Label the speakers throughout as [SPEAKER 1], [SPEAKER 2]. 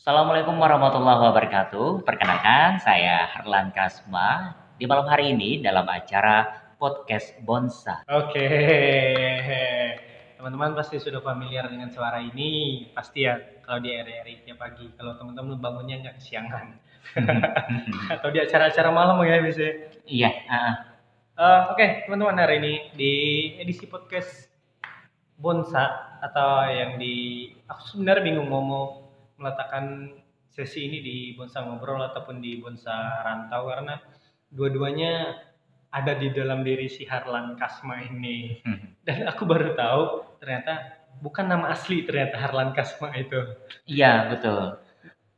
[SPEAKER 1] Assalamualaikum warahmatullahi wabarakatuh. Perkenalkan, saya Harlan Kasma. Di malam hari ini dalam acara podcast Bonsa.
[SPEAKER 2] Oke, teman-teman pasti sudah familiar dengan suara ini, pasti ya kalau di area-area tiap pagi. Kalau teman-teman bangunnya nggak kesiangan, atau di acara-acara malam ya biasanya.
[SPEAKER 1] Iya, uh,
[SPEAKER 2] Eh, Oke, teman-teman hari ini di edisi podcast Bonsa atau yang di aku sebenarnya bingung mau mau meletakkan sesi ini di Bonsa ngobrol ataupun di Bonsa rantau karena dua-duanya ada di dalam diri si Harlan Kasma ini dan aku baru tahu ternyata bukan nama asli ternyata Harlan Kasma itu.
[SPEAKER 1] iya betul.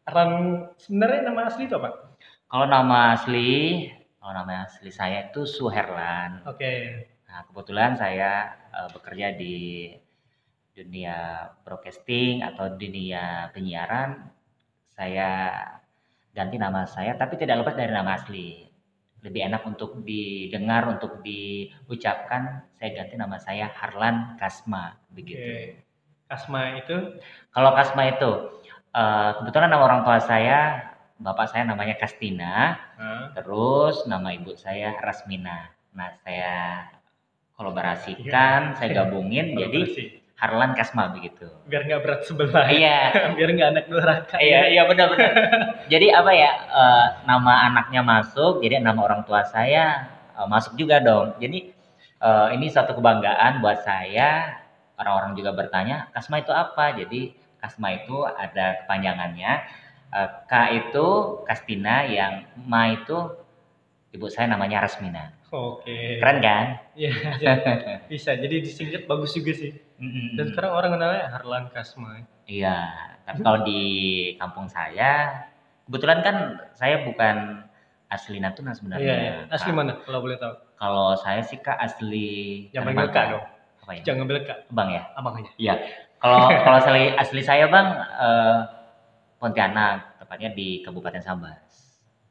[SPEAKER 2] Harlan sebenarnya nama asli itu apa?
[SPEAKER 1] Kalau nama asli, kalau nama asli saya itu Suherlan.
[SPEAKER 2] Oke.
[SPEAKER 1] Nah, kebetulan saya eh, bekerja di dunia broadcasting atau dunia penyiaran. Saya ganti nama saya, tapi tidak lepas dari nama asli. Lebih enak untuk didengar, untuk diucapkan. Saya ganti nama saya Harlan Kasma, begitu.
[SPEAKER 2] Kasma itu
[SPEAKER 1] Kalau Kasma itu, eh, kebetulan nama orang tua saya, bapak saya namanya Kastina,
[SPEAKER 2] ah,
[SPEAKER 1] terus nama ibu saya Rasmina. Nah, saya kolaborasikan, saya gabungin jadi. Harlan Kasma begitu.
[SPEAKER 2] biar nggak berat sebelah.
[SPEAKER 1] Iya,
[SPEAKER 2] biar nggak anak durhaka.
[SPEAKER 1] iya, iya benar-benar. jadi apa ya, eh, nama anaknya masuk, jadi nama orang tua saya eh, masuk juga dong. Jadi eh, ini satu kebanggaan buat saya. Orang-orang juga bertanya, Kasma itu apa? Jadi Kasma itu ada kepanjangannya. Eh, K itu Kastina, yang Ma itu ibu saya namanya Rasmina.
[SPEAKER 2] Oke.
[SPEAKER 1] Keren kan?
[SPEAKER 2] Iya, bisa. Jadi disingkat bagus juga sih.
[SPEAKER 1] Mm-mm.
[SPEAKER 2] Dan sekarang orang kenalnya Harlan Kasma.
[SPEAKER 1] Iya, tapi kalau di kampung saya, kebetulan kan saya bukan asli Natuna
[SPEAKER 2] Iya,
[SPEAKER 1] sebenarnya.
[SPEAKER 2] iya. Asli
[SPEAKER 1] Kak.
[SPEAKER 2] mana kalau boleh tahu?
[SPEAKER 1] Kalau saya sih kak asli
[SPEAKER 2] Jangan panggil Kak dong.
[SPEAKER 1] Apa ya?
[SPEAKER 2] Jangan bilang Kak,
[SPEAKER 1] Bang ya?
[SPEAKER 2] abang aja.
[SPEAKER 1] Iya. Kalau kalau asli asli saya bang eh, Pontianak, tepatnya di Kabupaten Sambas.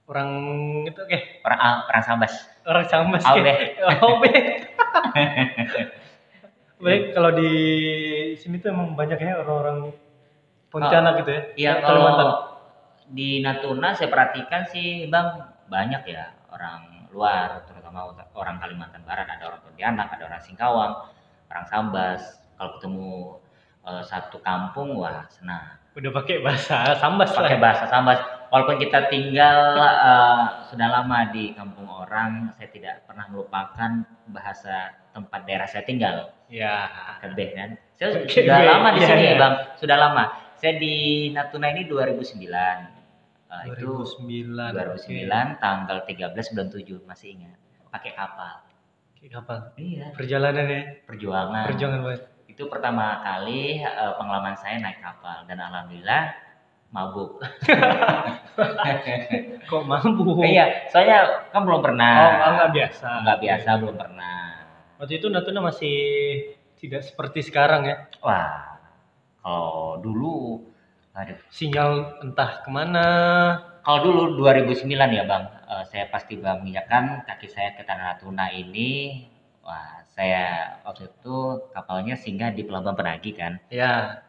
[SPEAKER 2] Orang itu oke,
[SPEAKER 1] Orang ah, orang Sambas.
[SPEAKER 2] orang sama sih.
[SPEAKER 1] Aube.
[SPEAKER 2] Aube. Baik, kalau di sini tuh emang banyaknya orang-orang Pontianak gitu ya.
[SPEAKER 1] Iya
[SPEAKER 2] Kalimantan.
[SPEAKER 1] kalau di Natuna saya perhatikan sih bang banyak ya orang luar terutama orang Kalimantan Barat ada orang Pontianak ada orang Singkawang orang Sambas kalau ketemu eh, satu kampung wah senang
[SPEAKER 2] Udah pakai bahasa Sambas lah.
[SPEAKER 1] pakai bahasa Sambas walaupun kita tinggal eh, sudah lama di kampung orang saya tidak pernah melupakan bahasa tempat daerah saya tinggal
[SPEAKER 2] Ya.
[SPEAKER 1] Kebeh kan saya
[SPEAKER 2] Kebeh,
[SPEAKER 1] sudah lama di
[SPEAKER 2] iya,
[SPEAKER 1] sini
[SPEAKER 2] iya.
[SPEAKER 1] bang sudah lama saya di Natuna ini 2009 Eh, itu
[SPEAKER 2] 2009.
[SPEAKER 1] 2009 tanggal 13 bulan 7 masih ingat pakai kapal
[SPEAKER 2] Oke, kapal.
[SPEAKER 1] iya
[SPEAKER 2] Perjalanan ya.
[SPEAKER 1] perjuangan
[SPEAKER 2] Perjuangan banget.
[SPEAKER 1] itu pertama kali eh, pengalaman saya naik kapal dan alhamdulillah mabuk
[SPEAKER 2] Kok mampu?
[SPEAKER 1] iya soalnya kan belum pernah
[SPEAKER 2] Oh, oh, nggak biasa.
[SPEAKER 1] nggak biasa belum pernah
[SPEAKER 2] Waktu itu Natuna masih tidak seperti sekarang ya.
[SPEAKER 1] wah kalau dulu aduh
[SPEAKER 2] Sinyal entah ke mana.
[SPEAKER 1] Kalau dulu 2009 ya Bang, eh, saya pasti bang menginjakan kaki saya ke Tanah Natuna ini. Wah, saya waktu itu kapalnya singgah di Pelabuhan Penagi kan.
[SPEAKER 2] Ya.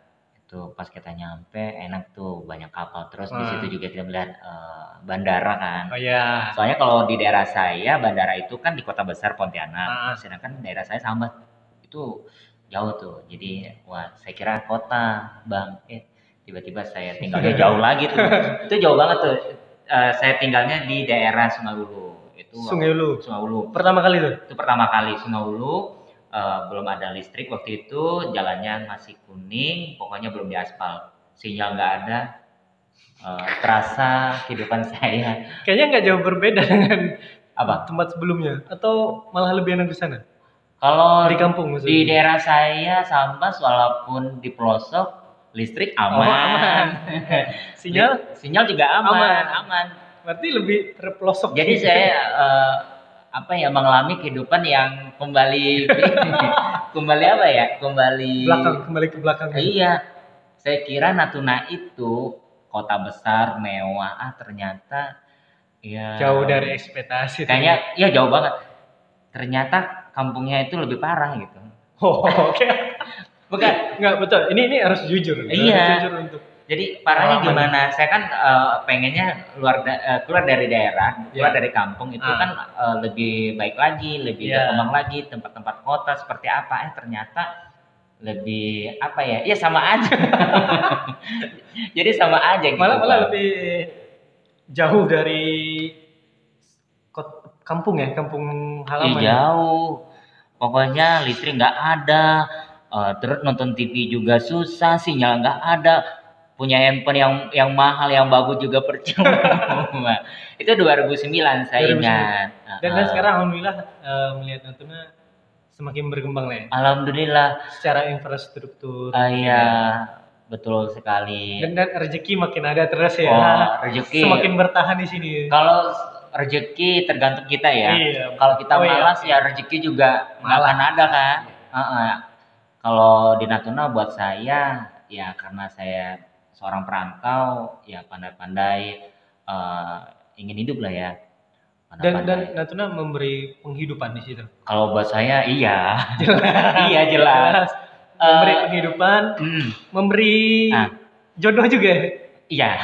[SPEAKER 1] Itu pas kita nyampe enak tuh banyak kapal. Terus di
[SPEAKER 2] Wah.
[SPEAKER 1] situ juga kita melihat eh, bandara kan.
[SPEAKER 2] Oh ya.
[SPEAKER 1] Soalnya kalau di daerah saya bandara itu kan di kota besar Pontianak,
[SPEAKER 2] Ah.
[SPEAKER 1] sedangkan daerah saya Sambas itu jauh tuh. Jadi wah saya kira kota Bang. Eh tiba-tiba saya tinggalnya jauh lagi tuh. Itu jauh banget tuh. Eh, saya tinggalnya di daerah Sungai Ulu. Itu
[SPEAKER 2] Sungai Ulu.
[SPEAKER 1] Sungai Ulu.
[SPEAKER 2] Pertama kali tuh.
[SPEAKER 1] Itu pertama kali Sungai Ulu. Eh, belum ada listrik waktu itu, jalannya masih kuning, pokoknya belum diaspal. Sinyal nggak ada. Eh, terasa kehidupan saya
[SPEAKER 2] Kayaknya nggak jauh berbeda dengan
[SPEAKER 1] apa?
[SPEAKER 2] tempat sebelumnya. Atau malah lebih enak di sana.
[SPEAKER 1] Kalau
[SPEAKER 2] Di kampung maksudnya.
[SPEAKER 1] di daerah saya Sambas walaupun di pelosok listrik aman.
[SPEAKER 2] Oh, aman. Sinyal
[SPEAKER 1] sinyal juga aman,
[SPEAKER 2] Aman.
[SPEAKER 1] aman.
[SPEAKER 2] berarti lebih terpelosok.
[SPEAKER 1] Jadi saya eh, apa ya mengalami kehidupan yang kembali kembali apa ya? Kembali
[SPEAKER 2] belakang kembali ke belakang.
[SPEAKER 1] Iya. Saya kira Natuna itu kota besar, mewah. Ah, ternyata ya
[SPEAKER 2] Jauh dari ekspektasi.
[SPEAKER 1] kayaknya ya jauh banget. Ternyata kampungnya itu lebih parah gitu.
[SPEAKER 2] Oh, oke.
[SPEAKER 1] Bukan.
[SPEAKER 2] Enggak betul. Ini ini harus jujur. Harus
[SPEAKER 1] Iya.
[SPEAKER 2] jujur untuk
[SPEAKER 1] Jadi parahnya gimana? Saya kan eh, pengennya luar da- eh, keluar dari daerah, keluar
[SPEAKER 2] Ya.
[SPEAKER 1] dari kampung itu
[SPEAKER 2] Ah.
[SPEAKER 1] kan eh, lebih baik lagi, lebih
[SPEAKER 2] Ya.
[SPEAKER 1] berkembang lagi tempat-tempat kota seperti apa? Eh ternyata lebih apa ya? Ya sama aja. Jadi sama aja gitu.
[SPEAKER 2] malah malah lebih jauh dari kampung ya kampung halaman ya?
[SPEAKER 1] jauh. Pokoknya listrik nggak ada, eh, terus nonton TV juga susah, sinyal nggak ada. Punya handphone yang yang mahal, yang bagus juga percuma. Itu 2009 saya
[SPEAKER 2] 2009.
[SPEAKER 1] ingat.
[SPEAKER 2] dan, dan sekarang alhamdulillah eh, melihat Natuna semakin berkembang lah ya
[SPEAKER 1] Alhamdulillah,
[SPEAKER 2] secara infrastruktur
[SPEAKER 1] ah, iya betul sekali.
[SPEAKER 2] dan, dan rezeki makin ada terus ya
[SPEAKER 1] Oh, rezeki.
[SPEAKER 2] semakin bertahan di sini
[SPEAKER 1] Kalau rezeki tergantung kita ya.
[SPEAKER 2] Iya.
[SPEAKER 1] Kalau kita
[SPEAKER 2] Oh, iya.
[SPEAKER 1] malas ya rezeki juga nggak
[SPEAKER 2] Malah.
[SPEAKER 1] akan ada kan. Heeh. Kalau di Natuna buat saya ya karena saya seorang perantau ya pandai-pandai eh, ingin hidup lah ya.
[SPEAKER 2] dan dan. Natuna memberi penghidupan di situ
[SPEAKER 1] kalau buat saya iya. iya jelas.
[SPEAKER 2] memberi
[SPEAKER 1] Eh,
[SPEAKER 2] penghidupan
[SPEAKER 1] mm,
[SPEAKER 2] memberi
[SPEAKER 1] Ah.
[SPEAKER 2] jodoh juga
[SPEAKER 1] iya.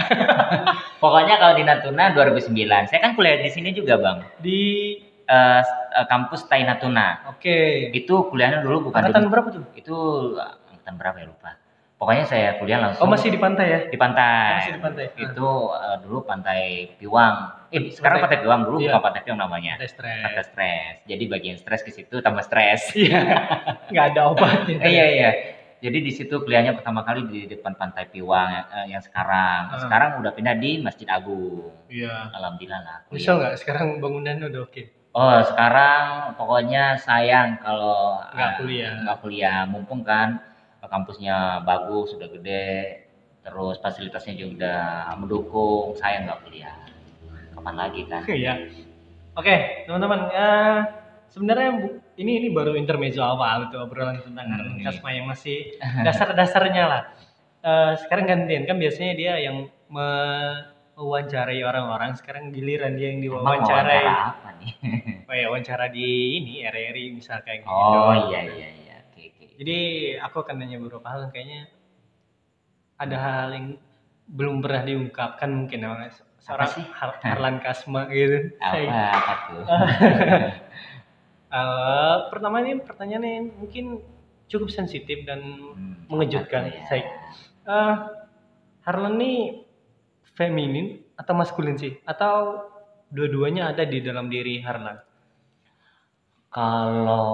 [SPEAKER 1] Pokoknya kalau di Natuna 2009, saya kan kuliah di sini juga, Bang.
[SPEAKER 2] di
[SPEAKER 1] eh, kampus Tai Natuna.
[SPEAKER 2] oke
[SPEAKER 1] Itu kuliahnya dulu bukan
[SPEAKER 2] angkatan berapa tuh
[SPEAKER 1] itu angkatan berapa ya lupa pokoknya saya kuliah langsung
[SPEAKER 2] oh masih di pantai ya?
[SPEAKER 1] Di pantai.
[SPEAKER 2] Masih di pantai. Ah,
[SPEAKER 1] itu eh, dulu pantai Piwang. Eh sekarang
[SPEAKER 2] Pantai-
[SPEAKER 1] Piwang dulu
[SPEAKER 2] Iya.
[SPEAKER 1] bukan pantai Piwang namanya.
[SPEAKER 2] Pantai stres.
[SPEAKER 1] Pantai stres. Jadi bagian stres ke situ tambah stres.
[SPEAKER 2] Iya. Nggak ada obatnya.
[SPEAKER 1] Eh, iya iya. Jadi di situ kuliahnya pertama kali di depan pantai Piwang eh, yang sekarang.
[SPEAKER 2] Ah.
[SPEAKER 1] sekarang udah pindah di Masjid Agung.
[SPEAKER 2] Iya.
[SPEAKER 1] Alhamdulillah lah.
[SPEAKER 2] Nyesel nggak sekarang bangunannya udah oke?
[SPEAKER 1] Oh sekarang pokoknya sayang kalau
[SPEAKER 2] Nggak
[SPEAKER 1] eh,
[SPEAKER 2] kuliah.
[SPEAKER 1] nggak kuliah. Mumpung kan kampusnya bagus sudah gede terus fasilitasnya juga mendukung saya nggak kuliah kapan lagi kan
[SPEAKER 2] Iya. Oke, teman-teman. eh, sebenarnya ini ini baru intermezzo awal itu obrolan tentang
[SPEAKER 1] Hmm, iya.
[SPEAKER 2] Kasma yang masih dasar-dasarnya lah. Eh, sekarang gantian kan biasanya dia yang mewawancarai orang-orang, sekarang giliran dia yang
[SPEAKER 1] Emang
[SPEAKER 2] diwawancarai.
[SPEAKER 1] wawancara apa nih
[SPEAKER 2] Oh ya, wawancara di ini RRI misal kayak gitu.
[SPEAKER 1] oh iya iya iya
[SPEAKER 2] Jadi aku akan nanya beberapa hal yang kayaknya ada hal yang belum pernah diungkapkan mungkin sama seorang
[SPEAKER 1] sih?
[SPEAKER 2] Har- Harlan Kasma gitu.
[SPEAKER 1] apa apa tuh
[SPEAKER 2] Eh, pertama ini pertanyaannya mungkin cukup sensitif dan
[SPEAKER 1] Hmm,
[SPEAKER 2] mengejutkan.
[SPEAKER 1] ya?
[SPEAKER 2] Saya, eh, Harlan ini feminin atau maskulin sih? Atau dua-duanya ada di dalam diri Harlan?
[SPEAKER 1] Kalau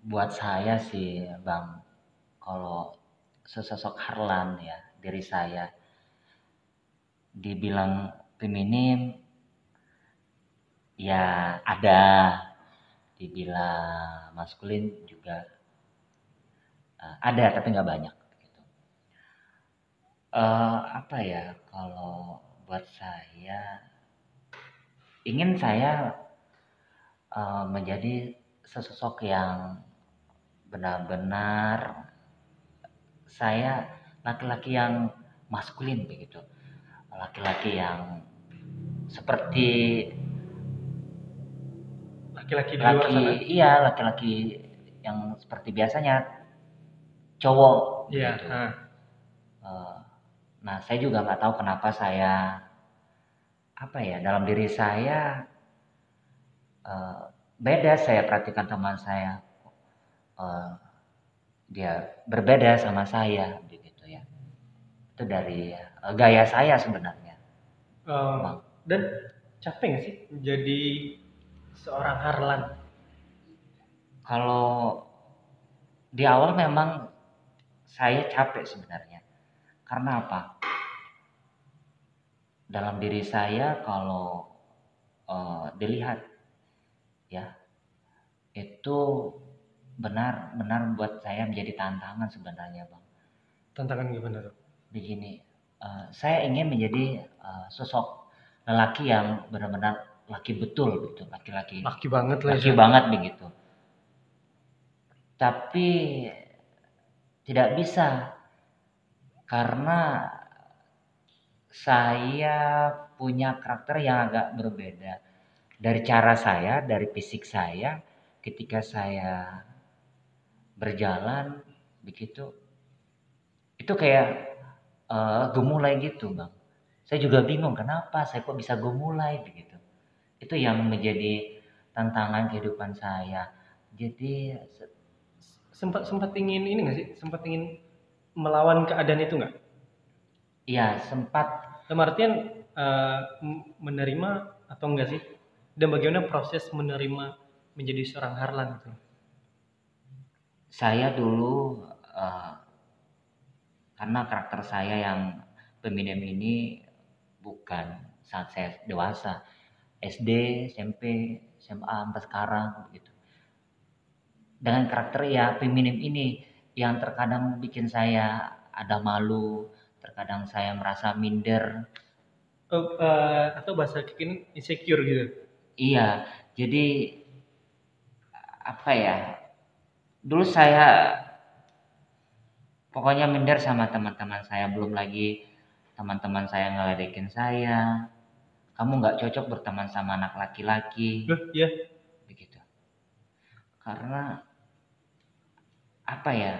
[SPEAKER 1] buat saya sih, Bang, kalau sesosok Harlan ya, diri saya dibilang feminim ya ada, dibilang maskulin juga eh, ada tapi nggak banyak gitu. Eh, apa ya kalau buat saya ingin saya eh, menjadi sesosok yang benar-benar saya laki-laki yang maskulin begitu laki-laki yang seperti
[SPEAKER 2] Laki-laki di luar
[SPEAKER 1] laki
[SPEAKER 2] sana?
[SPEAKER 1] iya laki-laki yang seperti biasanya cowok
[SPEAKER 2] Iya.
[SPEAKER 1] gitu. Eh, nah saya juga nggak tahu kenapa saya apa ya dalam diri saya eh, beda saya perhatikan teman saya eh, dia berbeda sama saya begitu ya itu dari eh, gaya saya sebenarnya Bang.
[SPEAKER 2] dan capek nggak sih menjadi seorang Harlan?
[SPEAKER 1] kalau di awal memang saya capek sebenarnya karena apa dalam diri saya kalau eh, dilihat ya itu benar-benar buat saya menjadi tantangan sebenarnya bang
[SPEAKER 2] Tantangan gimana tuh?
[SPEAKER 1] begini eh, saya ingin menjadi eh, sosok lelaki yang benar-benar laki betul gitu laki-laki
[SPEAKER 2] Laki banget lah
[SPEAKER 1] laki
[SPEAKER 2] ya.
[SPEAKER 1] banget begitu tapi tidak bisa karena saya punya karakter yang agak berbeda dari cara saya dari fisik saya ketika saya berjalan begitu. Itu kayak uh, gemulai gitu bang. Saya juga bingung kenapa saya kok bisa gemulai begitu? Itu yang menjadi tantangan kehidupan saya. Jadi
[SPEAKER 2] sempat sempat ingin ini nggak sih? Sempat ingin melawan keadaan itu nggak?
[SPEAKER 1] Iya sempat.
[SPEAKER 2] Dalam artian uh, menerima atau enggak sih? Dan bagaimana proses menerima menjadi seorang Harlan itu
[SPEAKER 1] saya dulu uh, karena karakter saya yang peminim ini bukan saat saya dewasa. SD SMP SMA sampai sekarang begitu dengan karakter ya feminim ini yang terkadang bikin saya ada malu terkadang saya merasa minder.
[SPEAKER 2] Oh, uh, atau bahasa kini insecure gitu?
[SPEAKER 1] Iya jadi apa ya dulu saya pokoknya minder sama teman-teman saya. Belum lagi teman-teman saya ngeledekin saya. Kamu nggak cocok berteman sama anak laki-laki.
[SPEAKER 2] Ya
[SPEAKER 1] begitu. Karena apa ya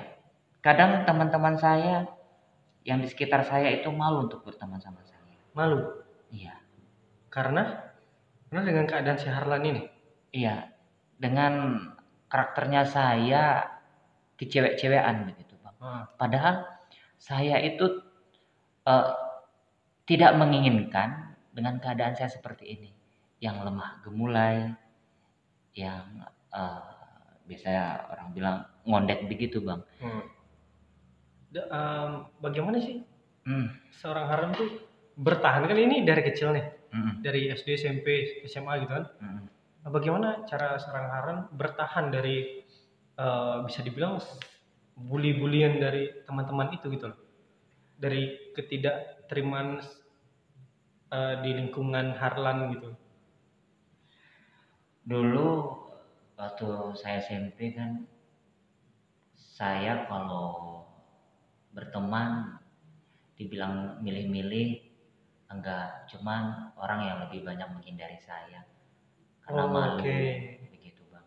[SPEAKER 1] kadang teman-teman saya yang di sekitar saya itu malu untuk berteman sama saya.
[SPEAKER 2] Malu?
[SPEAKER 1] Iya.
[SPEAKER 2] Karena? Karena dengan keadaan si Harlan ini?
[SPEAKER 1] Iya. Dengan karakternya saya kecewek-cewekan begitu bang hmm. padahal saya itu uh, tidak menginginkan dengan keadaan saya seperti ini yang lemah gemulai yang uh, biasanya orang bilang ngondek begitu bang hmm.
[SPEAKER 2] Da, um, bagaimana sih hmm. seorang haram tuh bertahan kan ini dari kecil nih hmm. dari SD SMP SMA gitu kan hmm. Bagaimana cara seorang haram bertahan dari uh, bisa dibilang bully-bulian dari teman-teman itu gitu loh dari ketidakterimaan uh, di lingkungan Harlan gitu?
[SPEAKER 1] Dulu waktu saya SMP kan saya kalau berteman dibilang milih-milih enggak cuman orang yang lebih banyak menghindari saya karena oh, malu. okay. begitu bang.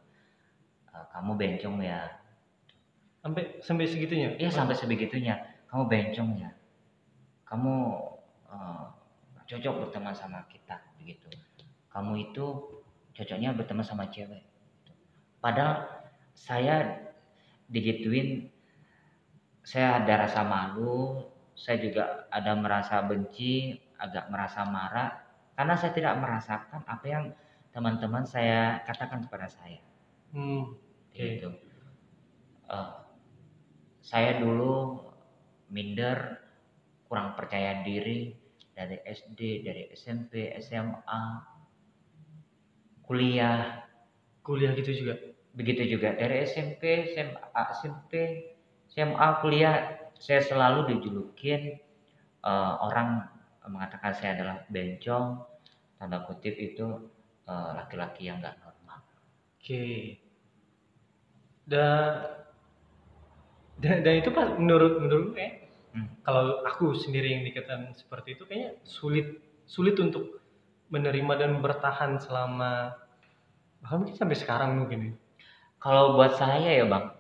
[SPEAKER 1] Uh, kamu bencong ya?
[SPEAKER 2] Sampai sampai segitunya?
[SPEAKER 1] Iya sampai sebegitunya. Kamu bencong ya? Kamu uh, cocok berteman sama kita begitu. Kamu itu cocoknya berteman sama cewek. Padahal saya digituin saya ada rasa malu saya juga ada merasa benci agak merasa marah. Karena saya tidak merasakan apa yang teman-teman saya katakan kepada saya hmm, okay. gitu uh, saya dulu minder kurang percaya diri dari SD, dari SMP, SMA, kuliah.
[SPEAKER 2] Kuliah gitu juga?
[SPEAKER 1] Begitu juga dari SMP, SMA, SMP, SMA, kuliah. Saya selalu dijulukin uh, orang mengatakan saya adalah bencong, tanda kutip itu eh, laki-laki uh, yang gak normal.
[SPEAKER 2] Oke. Okay. Dan, dan dan itu pas menurut menurut eh Hmm. Kalau aku sendiri yang dikatakan seperti itu kayaknya sulit sulit untuk menerima dan bertahan selama bahkan mungkin sampai sekarang mungkin. Ya.
[SPEAKER 1] Kalau buat saya ya bang,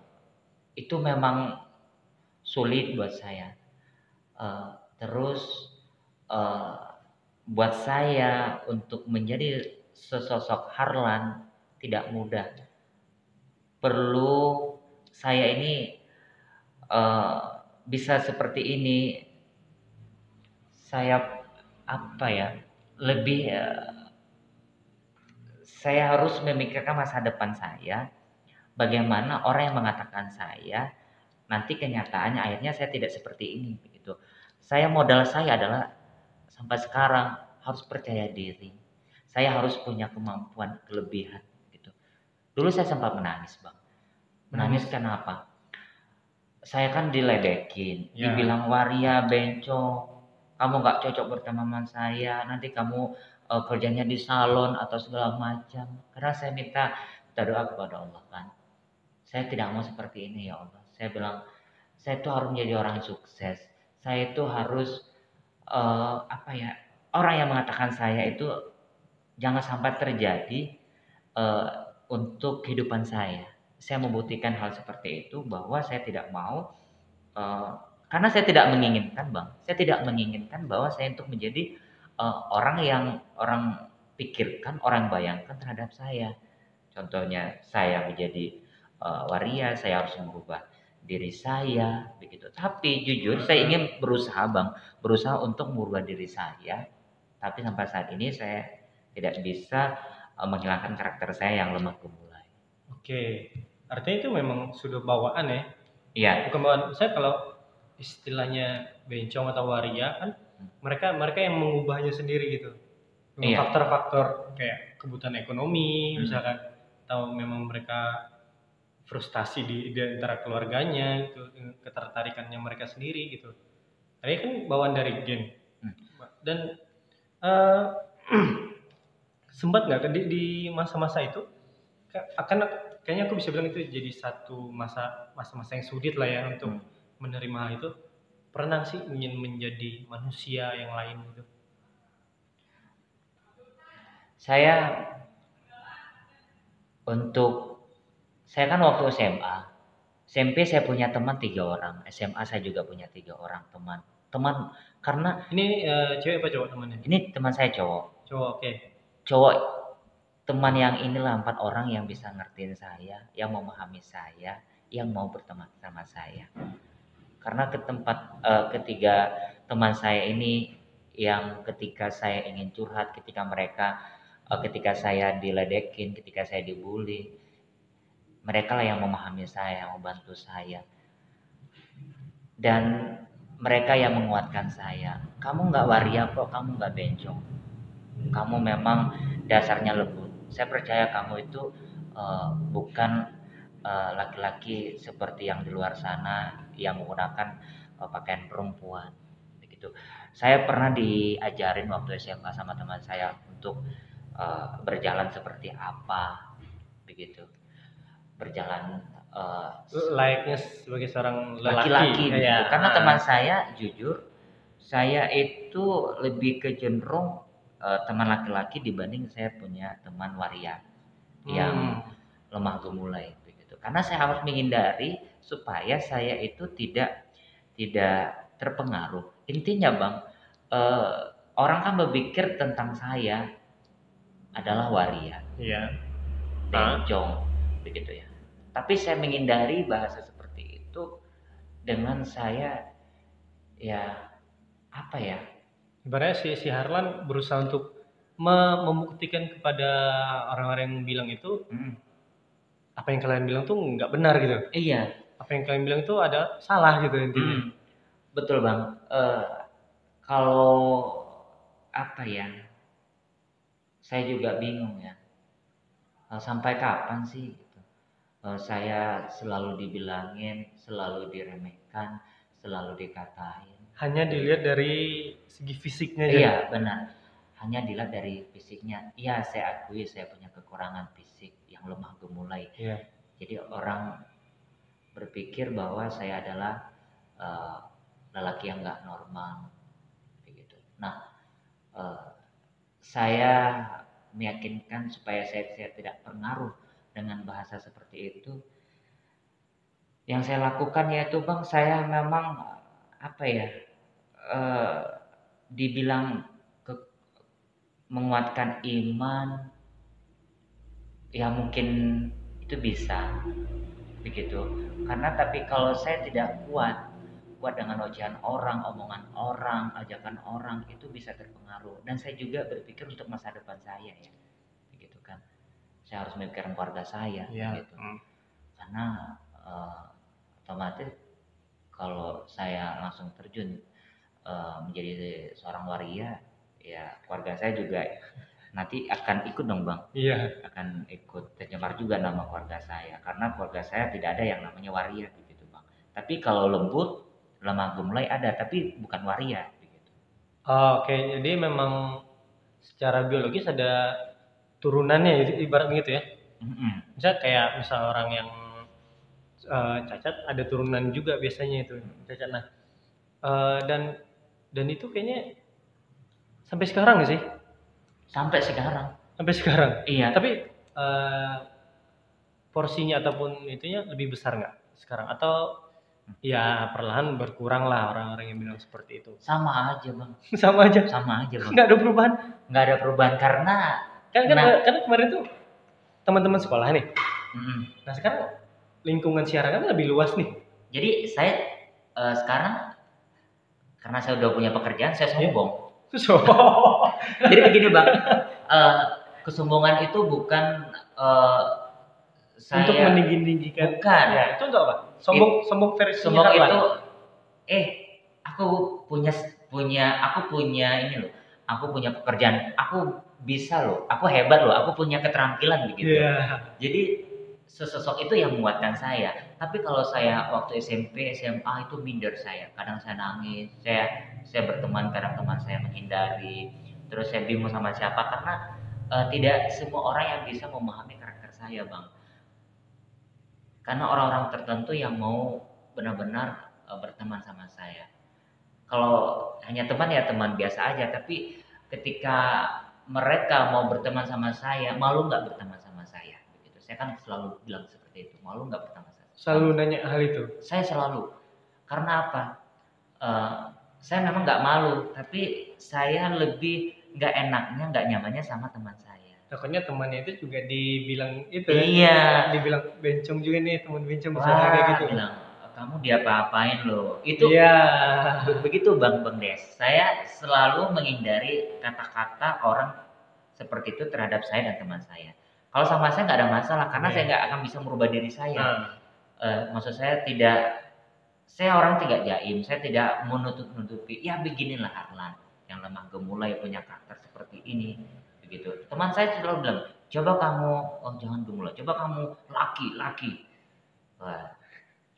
[SPEAKER 1] itu memang sulit buat saya. Uh, terus uh, buat saya untuk menjadi sesosok Harlan tidak mudah. Perlu saya ini uh, bisa seperti ini. Saya apa ya lebih uh, saya harus memikirkan masa depan saya. Bagaimana orang yang mengatakan saya nanti kenyataannya akhirnya saya tidak seperti ini begitu. Saya modal saya adalah sampai sekarang harus percaya diri saya harus punya kemampuan kelebihan gitu dulu saya sempat menangis bang menangis hmm. kenapa saya kan diledekin, ya. dibilang waria, bencong, kamu nggak cocok berteman saya, nanti kamu uh, kerjanya di salon atau segala macam. Karena saya minta, minta doa kepada Allah kan. Saya tidak mau seperti ini ya Allah. Saya bilang, saya itu harus menjadi orang sukses. Saya itu harus uh, apa ya? Orang yang mengatakan saya itu jangan sampai terjadi uh, untuk kehidupan saya. Saya membuktikan hal seperti itu bahwa saya tidak mau uh, karena saya tidak menginginkan bang. Saya tidak menginginkan bahwa saya untuk menjadi uh, orang yang orang pikirkan orang bayangkan terhadap saya. Contohnya saya menjadi uh, waria saya harus merubah diri saya begitu. Tapi jujur saya ingin berusaha bang. Berusaha untuk merubah diri saya. Tapi sampai saat ini saya tidak bisa uh, menghilangkan karakter saya yang lemah gemulai.
[SPEAKER 2] Oke. Artinya itu memang sudah bawaan ya?
[SPEAKER 1] Iya.
[SPEAKER 2] Bukan bawaan. Saya kalau istilahnya bencong atau waria kan mereka mereka yang mengubahnya sendiri gitu.
[SPEAKER 1] Iya.
[SPEAKER 2] faktor-faktor kayak kebutuhan ekonomi
[SPEAKER 1] Hmm.
[SPEAKER 2] misalkan atau memang mereka frustasi di, di antara keluarganya gitu dengan ketertarikannya mereka sendiri gitu. Tapi kan bawaan dari gen.
[SPEAKER 1] Hmm.
[SPEAKER 2] dan eh, sempat nggak di, di masa-masa itu? Ka- akan kayaknya aku bisa bilang itu jadi satu masa masa-masa yang sulit lah ya untuk
[SPEAKER 1] Hmm.
[SPEAKER 2] menerima hal itu. Pernah sih ingin menjadi manusia yang lain gitu?
[SPEAKER 1] Saya untuk saya kan waktu SMA SMP saya punya teman tiga orang SMA saya juga punya tiga orang teman teman karena
[SPEAKER 2] ini eh, cewek apa cowok temannya?
[SPEAKER 1] Ini teman saya cowok.
[SPEAKER 2] Cowok oke
[SPEAKER 1] cowok teman yang inilah empat orang yang bisa ngertiin saya yang memahami saya yang mau berteman sama saya. Karena ke tempat eh, ketiga teman saya ini yang ketika saya ingin curhat ketika mereka eh, ketika saya diledekin ketika saya dibully mereka lah yang memahami saya yang membantu saya. Dan mereka yang menguatkan saya. Kamu nggak waria kok kamu nggak bencong kamu memang dasarnya lembut. Saya percaya kamu itu eh, bukan eh, laki-laki seperti yang di luar sana yang menggunakan eh, pakaian perempuan. Begitu. Saya pernah diajarin waktu SMA sama teman saya untuk eh, berjalan seperti apa. Begitu. Berjalan eh,
[SPEAKER 2] layaknya sebagai seorang lelaki,
[SPEAKER 1] laki-laki
[SPEAKER 2] Ya.
[SPEAKER 1] Karena
[SPEAKER 2] ah.
[SPEAKER 1] teman saya jujur, saya itu lebih ke cenderung eh, teman laki-laki dibanding saya punya teman waria yang
[SPEAKER 2] Hmm.
[SPEAKER 1] lemah gemulai begitu. Karena saya harus menghindari supaya saya itu tidak tidak terpengaruh. Intinya bang, eh, orang kan berpikir tentang saya adalah waria
[SPEAKER 2] Iya.
[SPEAKER 1] bencong begitu ya. Tapi saya menghindari bahasa seperti itu dengan saya ya apa ya?
[SPEAKER 2] Ibaratnya si, si Harlan berusaha untuk me- membuktikan kepada orang-orang yang bilang itu
[SPEAKER 1] Hmm,
[SPEAKER 2] apa yang kalian bilang tuh nggak benar gitu.
[SPEAKER 1] iya,
[SPEAKER 2] Apa yang kalian bilang itu ada salah gitu intinya.
[SPEAKER 1] hmm, betul bang. Eh, kalau apa ya? Saya juga bingung ya. Eh, sampai kapan sih? Gitu. Eh, saya selalu dibilangin, selalu diremehkan, selalu dikatain.
[SPEAKER 2] Hanya dilihat dari segi fisiknya.
[SPEAKER 1] Iya benar. Hanya dilihat dari fisiknya. Iya saya akui saya punya kekurangan fisik yang lemah gemulai.
[SPEAKER 2] Iya.
[SPEAKER 1] Jadi orang berpikir bahwa saya adalah eh, lelaki yang nggak normal, begitu. Nah, eh, saya meyakinkan supaya saya, saya tidak terpengaruh dengan bahasa seperti itu. Yang saya lakukan yaitu bang, saya memang apa ya, eh, dibilang ke, menguatkan iman, ya mungkin itu bisa begitu karena tapi kalau saya tidak kuat kuat dengan ocehan orang omongan orang ajakan orang itu bisa terpengaruh dan saya juga berpikir untuk masa depan saya ya begitu kan saya harus memikirkan keluarga saya
[SPEAKER 2] Iya.
[SPEAKER 1] gitu
[SPEAKER 2] Hmm.
[SPEAKER 1] karena eh, otomatis kalau saya langsung terjun eh, menjadi seorang waria ya keluarga saya juga nanti akan ikut dong bang
[SPEAKER 2] Iya.
[SPEAKER 1] akan ikut tercemar juga nama keluarga saya karena keluarga saya tidak ada yang namanya waria begitu bang tapi kalau lembut lemah gemulai ada tapi bukan waria begitu
[SPEAKER 2] Oh, Oke, jadi memang secara biologis ada turunannya ibarat gitu ya.
[SPEAKER 1] Mm-mm.
[SPEAKER 2] Misal kayak misal orang yang eh, cacat ada turunan juga biasanya itu cacat. Nah, eh, dan dan itu kayaknya sampai sekarang sih?
[SPEAKER 1] sampai sekarang
[SPEAKER 2] Sampai sekarang.
[SPEAKER 1] iya
[SPEAKER 2] Tapi eh, porsinya ataupun itunya lebih besar nggak sekarang? Atau ya perlahan berkurang lah orang-orang yang bilang seperti itu.
[SPEAKER 1] Sama aja bang,
[SPEAKER 2] Sama aja.
[SPEAKER 1] sama aja bang.
[SPEAKER 2] Nggak ada perubahan.
[SPEAKER 1] Nggak ada perubahan karena,
[SPEAKER 2] Kan kan,
[SPEAKER 1] Nah.
[SPEAKER 2] kan kemarin tuh teman-teman sekolah nih.
[SPEAKER 1] mm,
[SPEAKER 2] Nah sekarang lingkungan siaran kan lebih luas nih.
[SPEAKER 1] jadi saya eh, sekarang karena saya udah punya pekerjaan, saya sombong.
[SPEAKER 2] So,
[SPEAKER 1] Jadi begini bang, eh, kesombongan itu bukan eh, saya
[SPEAKER 2] untuk meninggi-ninggikan.
[SPEAKER 1] bukan.
[SPEAKER 2] Ya, itu untuk apa? Sombong, sombong versi
[SPEAKER 1] sombong itu eh aku punya punya aku punya ini loh aku punya pekerjaan aku bisa loh aku hebat loh aku punya keterampilan begitu
[SPEAKER 2] Iya.
[SPEAKER 1] jadi sesosok itu yang menguatkan saya. Tapi kalau saya waktu SMP SMA itu minder saya. Kadang saya nangis saya saya berteman kadang teman saya menghindari. Terus saya bingung sama siapa karena eh, tidak semua orang yang bisa memahami karakter saya bang. Karena orang-orang tertentu yang mau benar-benar eh, berteman sama saya. Kalau hanya teman ya teman biasa aja. Tapi ketika mereka mau berteman sama saya malu nggak berteman saya kan selalu bilang seperti itu. Malu nggak berteman sama saya?
[SPEAKER 2] Selalu nanya hal itu.
[SPEAKER 1] saya selalu. Karena apa? Eh, saya memang nggak malu tapi saya lebih nggak enaknya nggak nyamannya sama teman saya.
[SPEAKER 2] Takutnya temannya itu juga dibilang itu kan.
[SPEAKER 1] iya.
[SPEAKER 2] Dibilang bencong juga nih teman bencong
[SPEAKER 1] wah
[SPEAKER 2] kayak gitu.
[SPEAKER 1] bilang kamu diapa-apain loh itu
[SPEAKER 2] Iya.
[SPEAKER 1] Be- begitu bang bang Des. Saya selalu menghindari kata-kata orang seperti itu terhadap saya dan teman saya kalau sama saya nggak ada masalah karena
[SPEAKER 2] Iya.
[SPEAKER 1] saya nggak akan bisa merubah diri saya.
[SPEAKER 2] Nah,
[SPEAKER 1] Eh, maksud saya tidak saya orang tidak jaim saya tidak menutup-nutupi ya beginilah Harlan yang lemah gemulai punya karakter seperti ini begitu. Teman saya selalu bilang coba kamu oh jangan gemulai coba kamu laki laki. Wah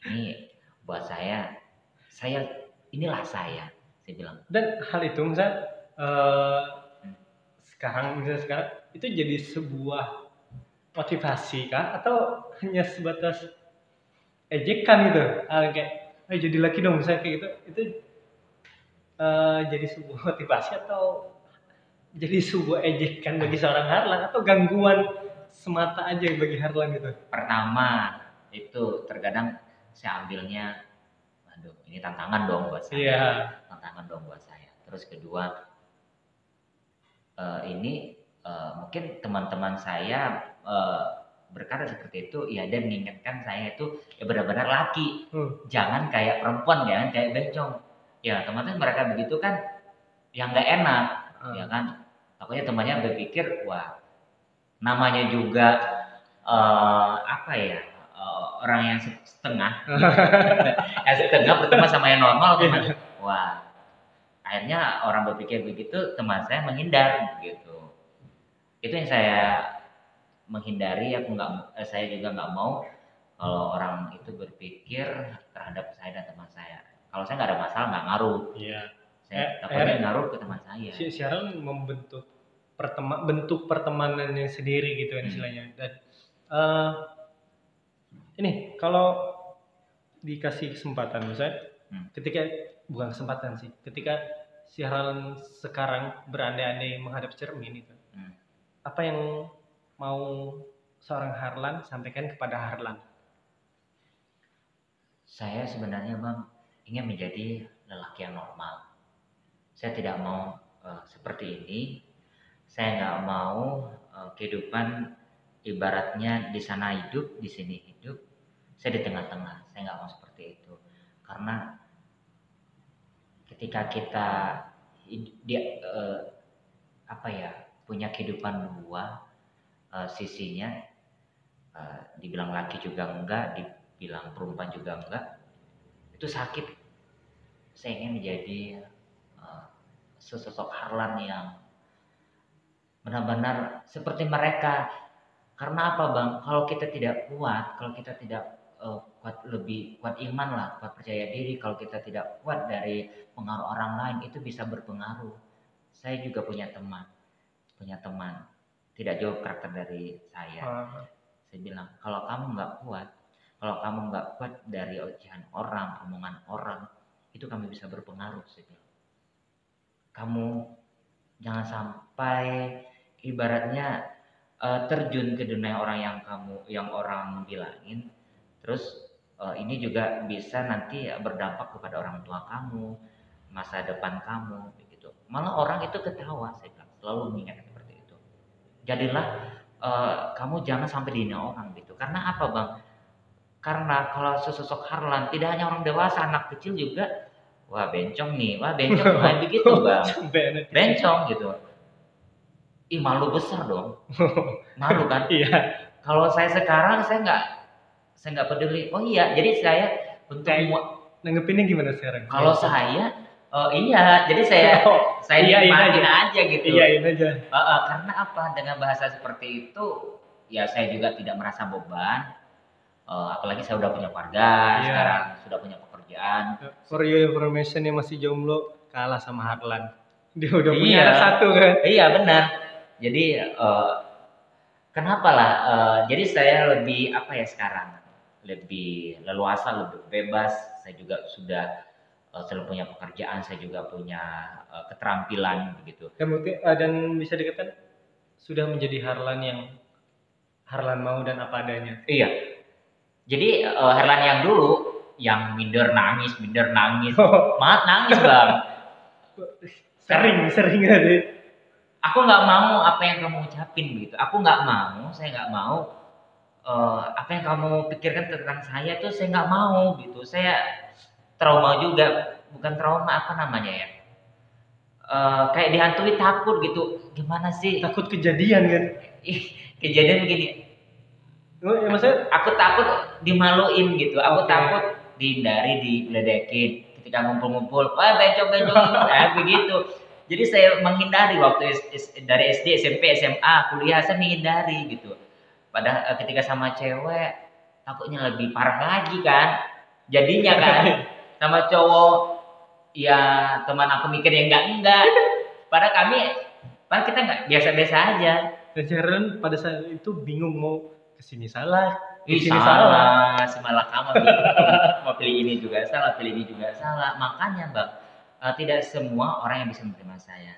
[SPEAKER 1] ini buat saya saya inilah saya saya bilang.
[SPEAKER 2] Dan hal itu misal eh, sekarang misalnya sekarang itu jadi sebuah motivasi kah? Atau hanya sebatas ejekan gitu? Ah, kayak eh jadi laki dong misalnya kayak gitu. Itu eh, jadi sebuah motivasi atau jadi sebuah ejekan bagi seorang Harlan? Atau gangguan semata aja bagi Harlan gitu?
[SPEAKER 1] Pertama itu terkadang saya ambilnya aduh ini tantangan dong buat saya.
[SPEAKER 2] Iya.
[SPEAKER 1] Tantangan dong buat saya. Terus kedua, eh, ini eh, mungkin teman-teman saya eh, berkata seperti itu, ya dan mengingatkan saya itu ya benar-benar laki,
[SPEAKER 2] Hmm.
[SPEAKER 1] jangan kayak perempuan, jangan kayak bencong. Ya teman-teman mereka begitu kan, yang nggak enak,
[SPEAKER 2] Ah.
[SPEAKER 1] ya kan. Takutnya temannya berpikir, wah namanya juga eh, apa ya eh, orang yang setengah, yang setengah berteman sama yang normal, teman. Wah, akhirnya orang berpikir begitu, teman saya menghindar gitu. Itu yang saya menghindari. Aku nggak, eh, saya juga nggak mau kalau orang itu berpikir terhadap saya dan teman saya. Kalau saya nggak ada masalah, nggak ngaruh.
[SPEAKER 2] iya
[SPEAKER 1] Saya
[SPEAKER 2] Eh,
[SPEAKER 1] takutnya ngaruh ke teman saya.
[SPEAKER 2] si siaran membentuk pertema bentuk pertemanannya sendiri gitu kan
[SPEAKER 1] Hmm.
[SPEAKER 2] istilahnya dan eh, ini kalau dikasih kesempatan misalnya
[SPEAKER 1] Hmm.
[SPEAKER 2] ketika bukan kesempatan sih ketika siaran sekarang berandai-andai menghadap cermin itu
[SPEAKER 1] Hmm.
[SPEAKER 2] apa yang mau seorang Harlan sampaikan kepada Harlan
[SPEAKER 1] Saya sebenarnya bang ingin menjadi lelaki yang normal. Saya tidak mau eh, seperti ini. Saya nggak mau eh, kehidupan ibaratnya di sana hidup, di sini hidup. Saya di tengah-tengah. Saya nggak mau seperti itu. Karena ketika kita dia eh, apa ya punya kehidupan dua eh, sisinya, eh, dibilang laki juga enggak, dibilang perempuan juga enggak, itu sakit. Saya ingin menjadi eh, sesosok Harlan yang benar-benar seperti mereka. Karena apa bang? Kalau kita tidak kuat, kalau kita tidak eh, kuat lebih kuat iman lah, kuat percaya diri. Kalau kita tidak kuat dari pengaruh orang lain, itu bisa berpengaruh. Saya juga punya teman, punya teman tidak jauh karakter dari saya
[SPEAKER 2] Ah,
[SPEAKER 1] saya bilang kalau kamu nggak kuat kalau kamu nggak kuat dari ocehan orang omongan orang itu kamu bisa berpengaruh saya bilang kamu jangan sampai ibaratnya eh, terjun ke dunia orang yang kamu yang orang bilangin terus uh, ini juga bisa nanti berdampak kepada orang tua kamu, masa depan kamu, begitu. Malah orang itu ketawa, saya bilang, selalu mengingat seperti itu. Jadilah uh, kamu jangan sampai dihina orang gitu. Karena apa bang? Karena kalau sesosok Harlan tidak hanya orang dewasa, anak kecil juga, wah bencong nih, wah bencong main begitu bang, bencong gitu. Ih malu besar dong, malu kan?
[SPEAKER 2] Iya.
[SPEAKER 1] Kalau saya sekarang saya nggak saya nggak peduli. Oh iya, jadi saya untuk
[SPEAKER 2] nanggepinnya gimana sekarang?
[SPEAKER 1] Kalau saya Oh iya, jadi saya oh, saya iya, nikmatin aja. aja gitu.
[SPEAKER 2] Iya, aja.
[SPEAKER 1] Uh, uh, karena apa? Dengan bahasa seperti itu, ya saya juga tidak merasa beban. Uh, apalagi saya udah punya keluarga, yeah. sekarang sudah punya pekerjaan.
[SPEAKER 2] For your information yang masih jomblo kalah sama Harlan. Dia udah iya. punya satu kan?
[SPEAKER 1] Iya benar. Jadi uh, kenapa lah? Uh, jadi saya lebih apa ya sekarang? Lebih leluasa, lebih bebas. Saya juga sudah selalu punya pekerjaan, saya juga punya uh, keterampilan begitu.
[SPEAKER 2] Dan, uh, dan bisa dikatakan sudah menjadi Harlan yang Harlan mau dan apa adanya.
[SPEAKER 1] Iya. Jadi uh, Harlan yang dulu yang minder nangis, minder nangis, oh. mat nangis bang.
[SPEAKER 2] sering, sering ada.
[SPEAKER 1] Aku nggak mau apa yang kamu ucapin begitu. Aku nggak mau, saya nggak mau uh, apa yang kamu pikirkan tentang saya tuh saya nggak mau gitu. Saya trauma juga. Bukan trauma apa namanya ya? Uh, kayak dihantui takut gitu. Gimana sih?
[SPEAKER 2] Takut kejadian kan?
[SPEAKER 1] Kejadian begini.
[SPEAKER 2] Oh, ya, maksudnya?
[SPEAKER 1] Aku takut dimaluin gitu. Aku okay. takut dihindari diledekin. Ketika ngumpul-ngumpul wah bencong-bencong nah, begitu. Jadi saya menghindari waktu dari SD SMP SMA kuliah saya menghindari gitu. Pada eh, ketika sama cewek takutnya lebih parah lagi kan. Jadinya kan sama cowok ya teman aku mikir yang enggak enggak pada kami pada kita enggak biasa-biasa aja.
[SPEAKER 2] Dan pada saat itu bingung mau ke sini salah
[SPEAKER 1] ke sini salah, salah. semalah kamu mau pilih ini juga salah pilih ini juga salah. Makanya bang uh, tidak semua orang yang bisa menerima saya.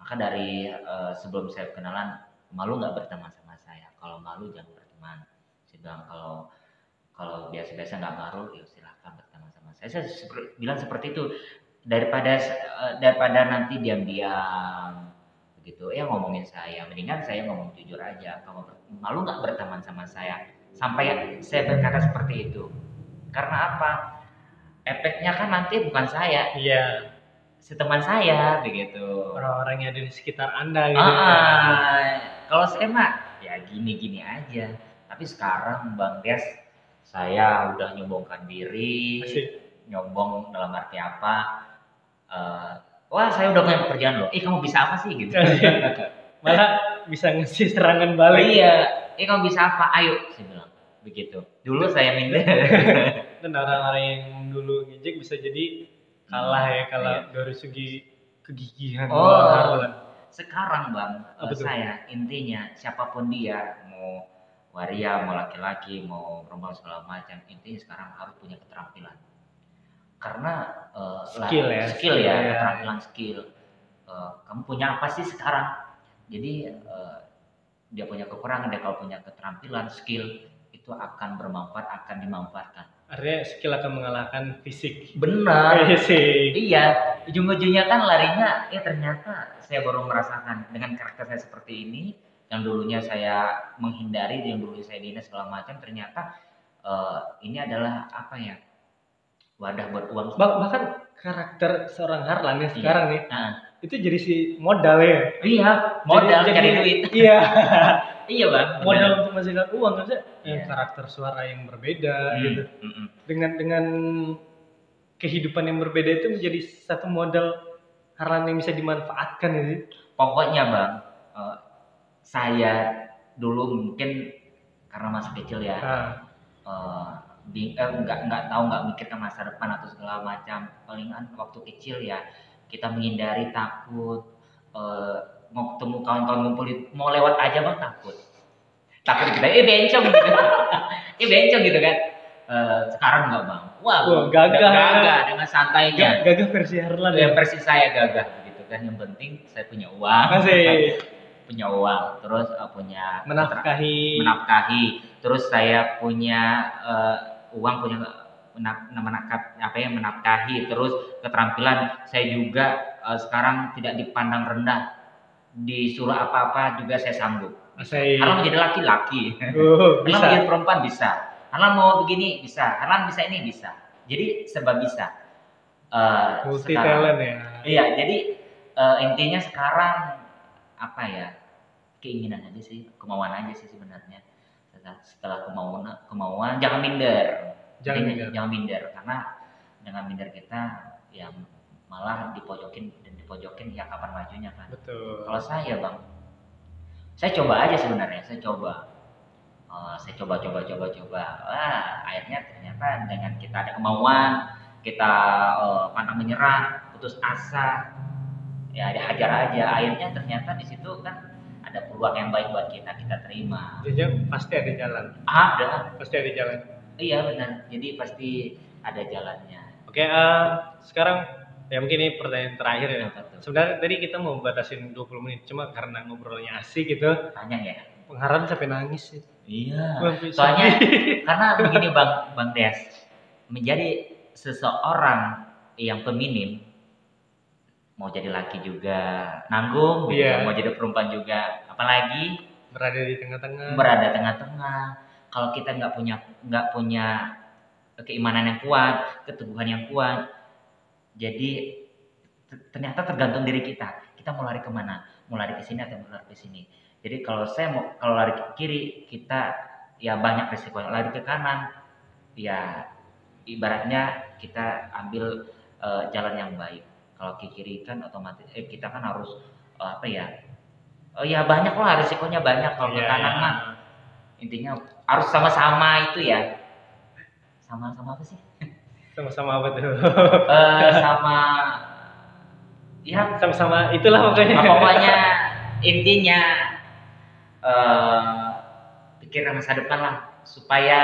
[SPEAKER 1] Maka dari uh, sebelum saya kenalan malu nggak berteman sama saya? Kalau malu jangan berteman. Sedang kalau kalau biasa-biasa nggak malu ya silahkan saya, bilang seperti itu. Daripada uh, daripada nanti diam-diam begitu. Ya ngomongin saya. Mendingan saya ngomong jujur aja. Kamu malu nggak berteman sama saya? Sampai saya berkata seperti itu. Karena apa? Efeknya kan nanti bukan saya.
[SPEAKER 2] Iya.
[SPEAKER 1] Si teman saya begitu.
[SPEAKER 2] Orang-orang yang ada di sekitar anda gitu
[SPEAKER 1] ah, ah, kalau saya mah ya gini-gini aja. Tapi sekarang bang Des saya udah nyombongkan diri. Masih nyombong dalam arti apa uh, wah saya udah punya pekerjaan loh. Eh kamu bisa apa sih? gitu.
[SPEAKER 2] Malah bisa ngasih serangan balik.
[SPEAKER 1] Iya. Eh kamu bisa apa? Ayo saya bilang. Begitu. Dulu saya minder.
[SPEAKER 2] Dan orang-orang yang dulu ngejek bisa jadi kalah ya kalau iya. dari segi kegigihan.
[SPEAKER 1] Oh. Sekarang bang apa saya intinya siapa pun dia mau waria mau laki-laki mau perempuan segala macam intinya sekarang harus punya keterampilan karena uh,
[SPEAKER 2] skill ya
[SPEAKER 1] skill ya, ya. keterampilan skill. Uh, kamu punya apa sih sekarang? Jadi uh, dia punya kekurangan dia kalau punya keterampilan skill itu akan bermanfaat akan dimanfaatkan.
[SPEAKER 2] Artinya skill akan mengalahkan fisik.
[SPEAKER 1] Benar. Fisik. Iya ujung-ujungnya kan larinya ya ternyata saya baru merasakan dengan karakter saya seperti ini yang dulunya saya menghindari yang dulunya saya dinas segala macam ternyata uh, ini adalah apa ya wadah buat uang.
[SPEAKER 2] Bah bahkan karakter seorang Harlan ya iya. sekarang nih. Nah. Itu jadi si modal ya.
[SPEAKER 1] Iya, modal jadi, cari jadi, duit.
[SPEAKER 2] Iya.
[SPEAKER 1] iya, Bang.
[SPEAKER 2] Modal bener. untuk menghasilkan uang kan yeah. karakter suara yang berbeda hmm. gitu. Mm -mm. Dengan dengan kehidupan yang berbeda itu menjadi satu modal Harlan yang bisa dimanfaatkan ya.
[SPEAKER 1] Pokoknya, Bang, uh, saya dulu mungkin karena masih kecil ya. Ah. Uh, di, eh, nggak nggak tahu nggak mikirkan masa depan atau segala macam. Palingan waktu kecil ya kita menghindari takut eh, mau ketemu kawan-kawan ngumpul mau lewat aja bang takut. Takut kita eh bencong gitu eh bencong gitu kan. Eh, sekarang nggak bang
[SPEAKER 2] wah Wah gagah.
[SPEAKER 1] gagah dengan santainya.
[SPEAKER 2] Gagah versi Herlan
[SPEAKER 1] ya. Versi saya gagah gitu kan. Yang penting saya punya uang.
[SPEAKER 2] Masih.
[SPEAKER 1] punya uang. Terus uh, punya
[SPEAKER 2] menafkahi.
[SPEAKER 1] menafkahi. Terus saya punya uh, uang punya menap, apa ya menafkahi. Terus keterampilan saya juga uh, sekarang tidak dipandang rendah. Disuruh apa-apa juga saya sanggup
[SPEAKER 2] Asai.
[SPEAKER 1] kalau menjadi laki-laki. Kalau
[SPEAKER 2] bisa.
[SPEAKER 1] menjadi perempuan bisa. Kalau mau begini bisa. Kalau bisa ini bisa. Jadi serba bisa. Uh,
[SPEAKER 2] Multi
[SPEAKER 1] sekarang-
[SPEAKER 2] talent ya.
[SPEAKER 1] Iya, jadi eh, intinya sekarang apa ya keinginan aja sih, kemauan aja sih sebenarnya. Setelah, setelah kemauan, kemauan jangan minder.
[SPEAKER 2] Jangan minder.
[SPEAKER 1] Jangan minder karena dengan minder kita ya malah dipojokin dan dipojokin ya kapan majunya kan.
[SPEAKER 2] Betul.
[SPEAKER 1] Kalau saya bang, saya coba aja sebenarnya, saya coba. Eh, saya coba coba coba coba. Wah, akhirnya ternyata dengan kita ada kemauan, kita eh, pantang menyerah, putus asa, ya ada hajar aja. Akhirnya ternyata di situ kan ada peluang yang baik buat kita, kita terima.
[SPEAKER 2] Jadi pasti ada jalan.
[SPEAKER 1] Ada,
[SPEAKER 2] Pasti ada jalan.
[SPEAKER 1] iya benar. Jadi pasti ada jalannya.
[SPEAKER 2] Oke, eh, sekarang ya mungkin ini pertanyaan terakhir ya. Sebenarnya tadi kita mau batasin 20 menit, cuma karena ngobrolnya asik gitu,
[SPEAKER 1] Tanya ya.
[SPEAKER 2] pengharap sampai nangis sih.
[SPEAKER 1] Iya.
[SPEAKER 2] Wah.
[SPEAKER 1] Soalnya karena begini Bang Bang Des, menjadi seseorang yang feminim mau jadi laki juga nanggung, gitu.
[SPEAKER 2] Iya.
[SPEAKER 1] mau jadi perempuan juga, apalagi
[SPEAKER 2] berada di tengah-tengah.
[SPEAKER 1] berada tengah-tengah. Kalau kita nggak punya nggak punya keimanan yang kuat, keteguhan yang kuat, jadi ternyata tergantung diri kita. Kita mau lari ke mana? Mau lari ke sini atau mau lari ke sini? Jadi kalau saya mau kalau lari ke kiri, kita ya banyak resiko. Lari ke kanan, ya ibaratnya kita ambil eh, jalan yang baik. Kalau ke kiri kan otomatis eh, kita kan harus eh, apa ya? Oh ya banyak lah resikonya banyak kalau ke
[SPEAKER 2] Iya,
[SPEAKER 1] kanan
[SPEAKER 2] iya.
[SPEAKER 1] mah intinya harus sama-sama itu ya sama-sama apa sih
[SPEAKER 2] Sama-sama apa tuh?
[SPEAKER 1] Eh, sama ya
[SPEAKER 2] Sama-sama itulah pokoknya.
[SPEAKER 1] Nah, pokoknya intinya eh pikiran masa depan lah supaya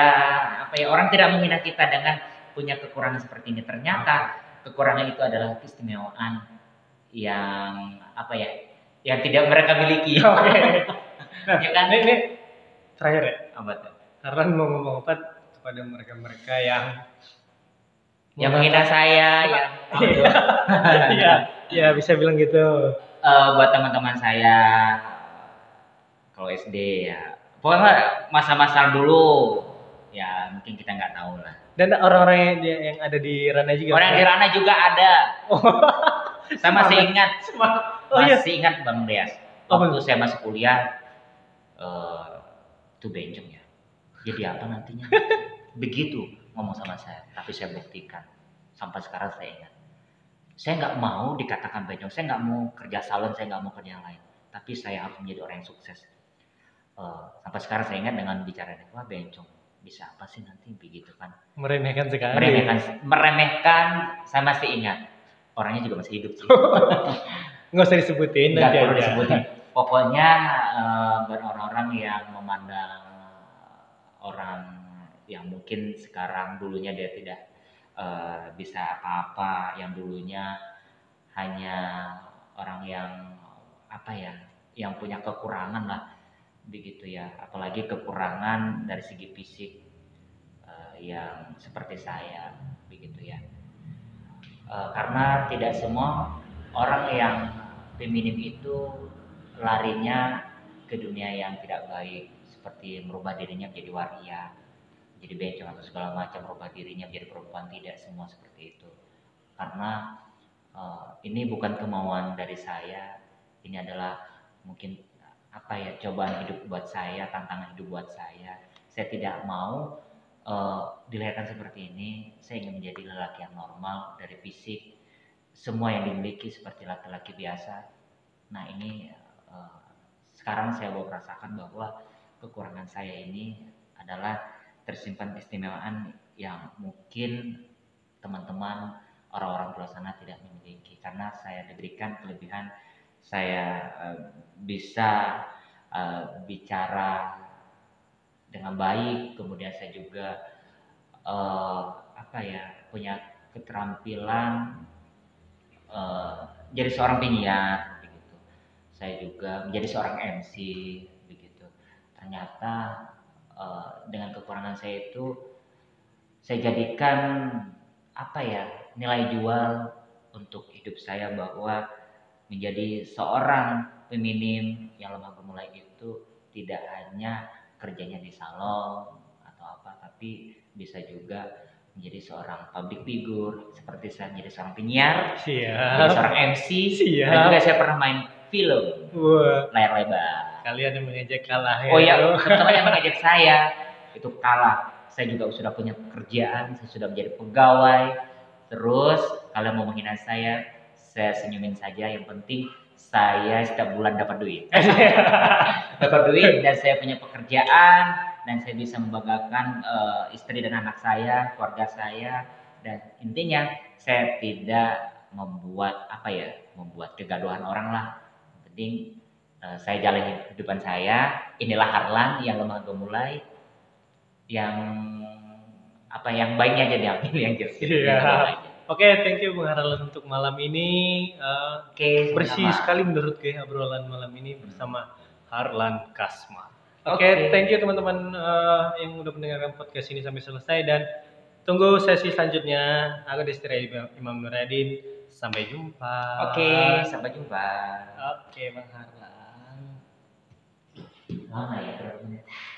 [SPEAKER 1] apa ya orang tidak menghina kita dengan punya kekurangan seperti ini ternyata kekurangan itu adalah keistimewaan yang apa ya yang tidak mereka miliki
[SPEAKER 2] Oke. Nah,
[SPEAKER 1] Ya kan?
[SPEAKER 2] ini, ini terakhir ya.
[SPEAKER 1] apa tuh
[SPEAKER 2] Karena mau ngomong apa kepada mereka-mereka yang
[SPEAKER 1] yang menghina saya yang
[SPEAKER 2] Iya, ya bisa bilang gitu.
[SPEAKER 1] Eh, buat teman-teman saya kalau SD ya pokoknya masa-masa dulu ya mungkin kita nggak tahu lah
[SPEAKER 2] Dan orang-orang yang, yang ada di Rana juga.
[SPEAKER 1] orang di Rana juga ada. Saya masih ingat.
[SPEAKER 2] Oh iya.
[SPEAKER 1] masih ingat bang Deas waktu saya masih kuliah eh itu bencong ya. Jadi apa nantinya? Begitu ngomong sama saya tapi saya buktikan. Sampai sekarang saya ingat. Saya nggak mau dikatakan bencong saya nggak mau kerja salon saya nggak mau kerja yang lain. Tapi saya harus menjadi orang yang sukses. Eh, sampai sekarang saya ingat dengan bicara wah bencong bisa apa sih nanti begitu kan?
[SPEAKER 2] Meremehkan sekali.
[SPEAKER 1] meremehkan meremehkan saya masih ingat. Orangnya juga masih hidup sih.
[SPEAKER 2] Nggak usah disebutin
[SPEAKER 1] nggak perlu disebutin. Pokoknya eh, buat orang-orang yang memandang orang yang mungkin sekarang dulunya dia tidak eh, bisa apa-apa yang dulunya hanya orang yang apa ya yang punya kekurangan lah begitu ya. Apalagi kekurangan dari segi fisik eh, yang seperti saya begitu ya. Eh, karena tidak semua orang yang feminim itu larinya ke dunia yang tidak baik seperti merubah dirinya menjadi waria jadi bencong atau segala macam merubah dirinya menjadi perempuan tidak semua seperti itu. Karena eh, ini bukan kemauan dari saya ini adalah mungkin apa ya cobaan hidup buat saya tantangan hidup buat saya. Saya tidak mau eh, dilahirkan seperti ini. Saya ingin menjadi lelaki yang normal dari fisik. Semua yang dimiliki seperti laki-laki biasa. Nah ini eh, sekarang saya baru merasakan bahwa kekurangan saya ini adalah tersimpan keistimewaan yang mungkin teman-teman orang-orang di luar sana tidak memiliki. Karena saya diberikan kelebihan saya eh, bisa eh, bicara dengan baik kemudian saya juga eh, apa ya punya keterampilan eh, jadi seorang penyiar begitu. Saya juga menjadi seorang MC begitu. Ternyata dengan kekurangan saya itu saya jadikan apa ya nilai jual untuk hidup saya bahwa menjadi seorang feminim yang lemah gemulai itu tidak hanya kerjanya di salon atau apa tapi bisa juga menjadi seorang public figure seperti saya menjadi seorang penyiar
[SPEAKER 2] Siap.
[SPEAKER 1] menjadi seorang MC
[SPEAKER 2] Siap.
[SPEAKER 1] dan juga saya pernah main film
[SPEAKER 2] Wah,
[SPEAKER 1] layar lebar
[SPEAKER 2] kalian yang mengejek kalah ya.
[SPEAKER 1] oh ya teman yang mengejek saya itu kalah saya juga sudah punya pekerjaan saya sudah menjadi pegawai terus kalian mau menghina saya saya senyumin saja yang penting saya setiap bulan dapat duit. Dapat duit dan saya punya pekerjaan dan saya bisa membanggakan eh, istri dan anak saya keluarga saya. Dan intinya saya tidak membuat apa ya membuat kegaduhan orang lah. Yang penting eh, saya jalani kehidupan saya. Inilah Harlan yang lemah gemulai yang apa yang baiknya aja diambil yang jelek
[SPEAKER 2] Iya. Oke, thank you Bung Harlan untuk malam ini. Eh,
[SPEAKER 1] Oke,
[SPEAKER 2] bersih
[SPEAKER 1] sama-sama.
[SPEAKER 2] sekali menurut gue obrolan malam ini bersama Harlan Kasma. Oke,
[SPEAKER 1] Oke.
[SPEAKER 2] thank you teman-teman eh, yang udah mendengarkan podcast ini sampai selesai dan tunggu sesi selanjutnya. Aku Destri Imam Nuradin. Sampai jumpa.
[SPEAKER 1] Oke, sampai jumpa.
[SPEAKER 2] Oke, Bang Harlan.
[SPEAKER 1] Lama ya?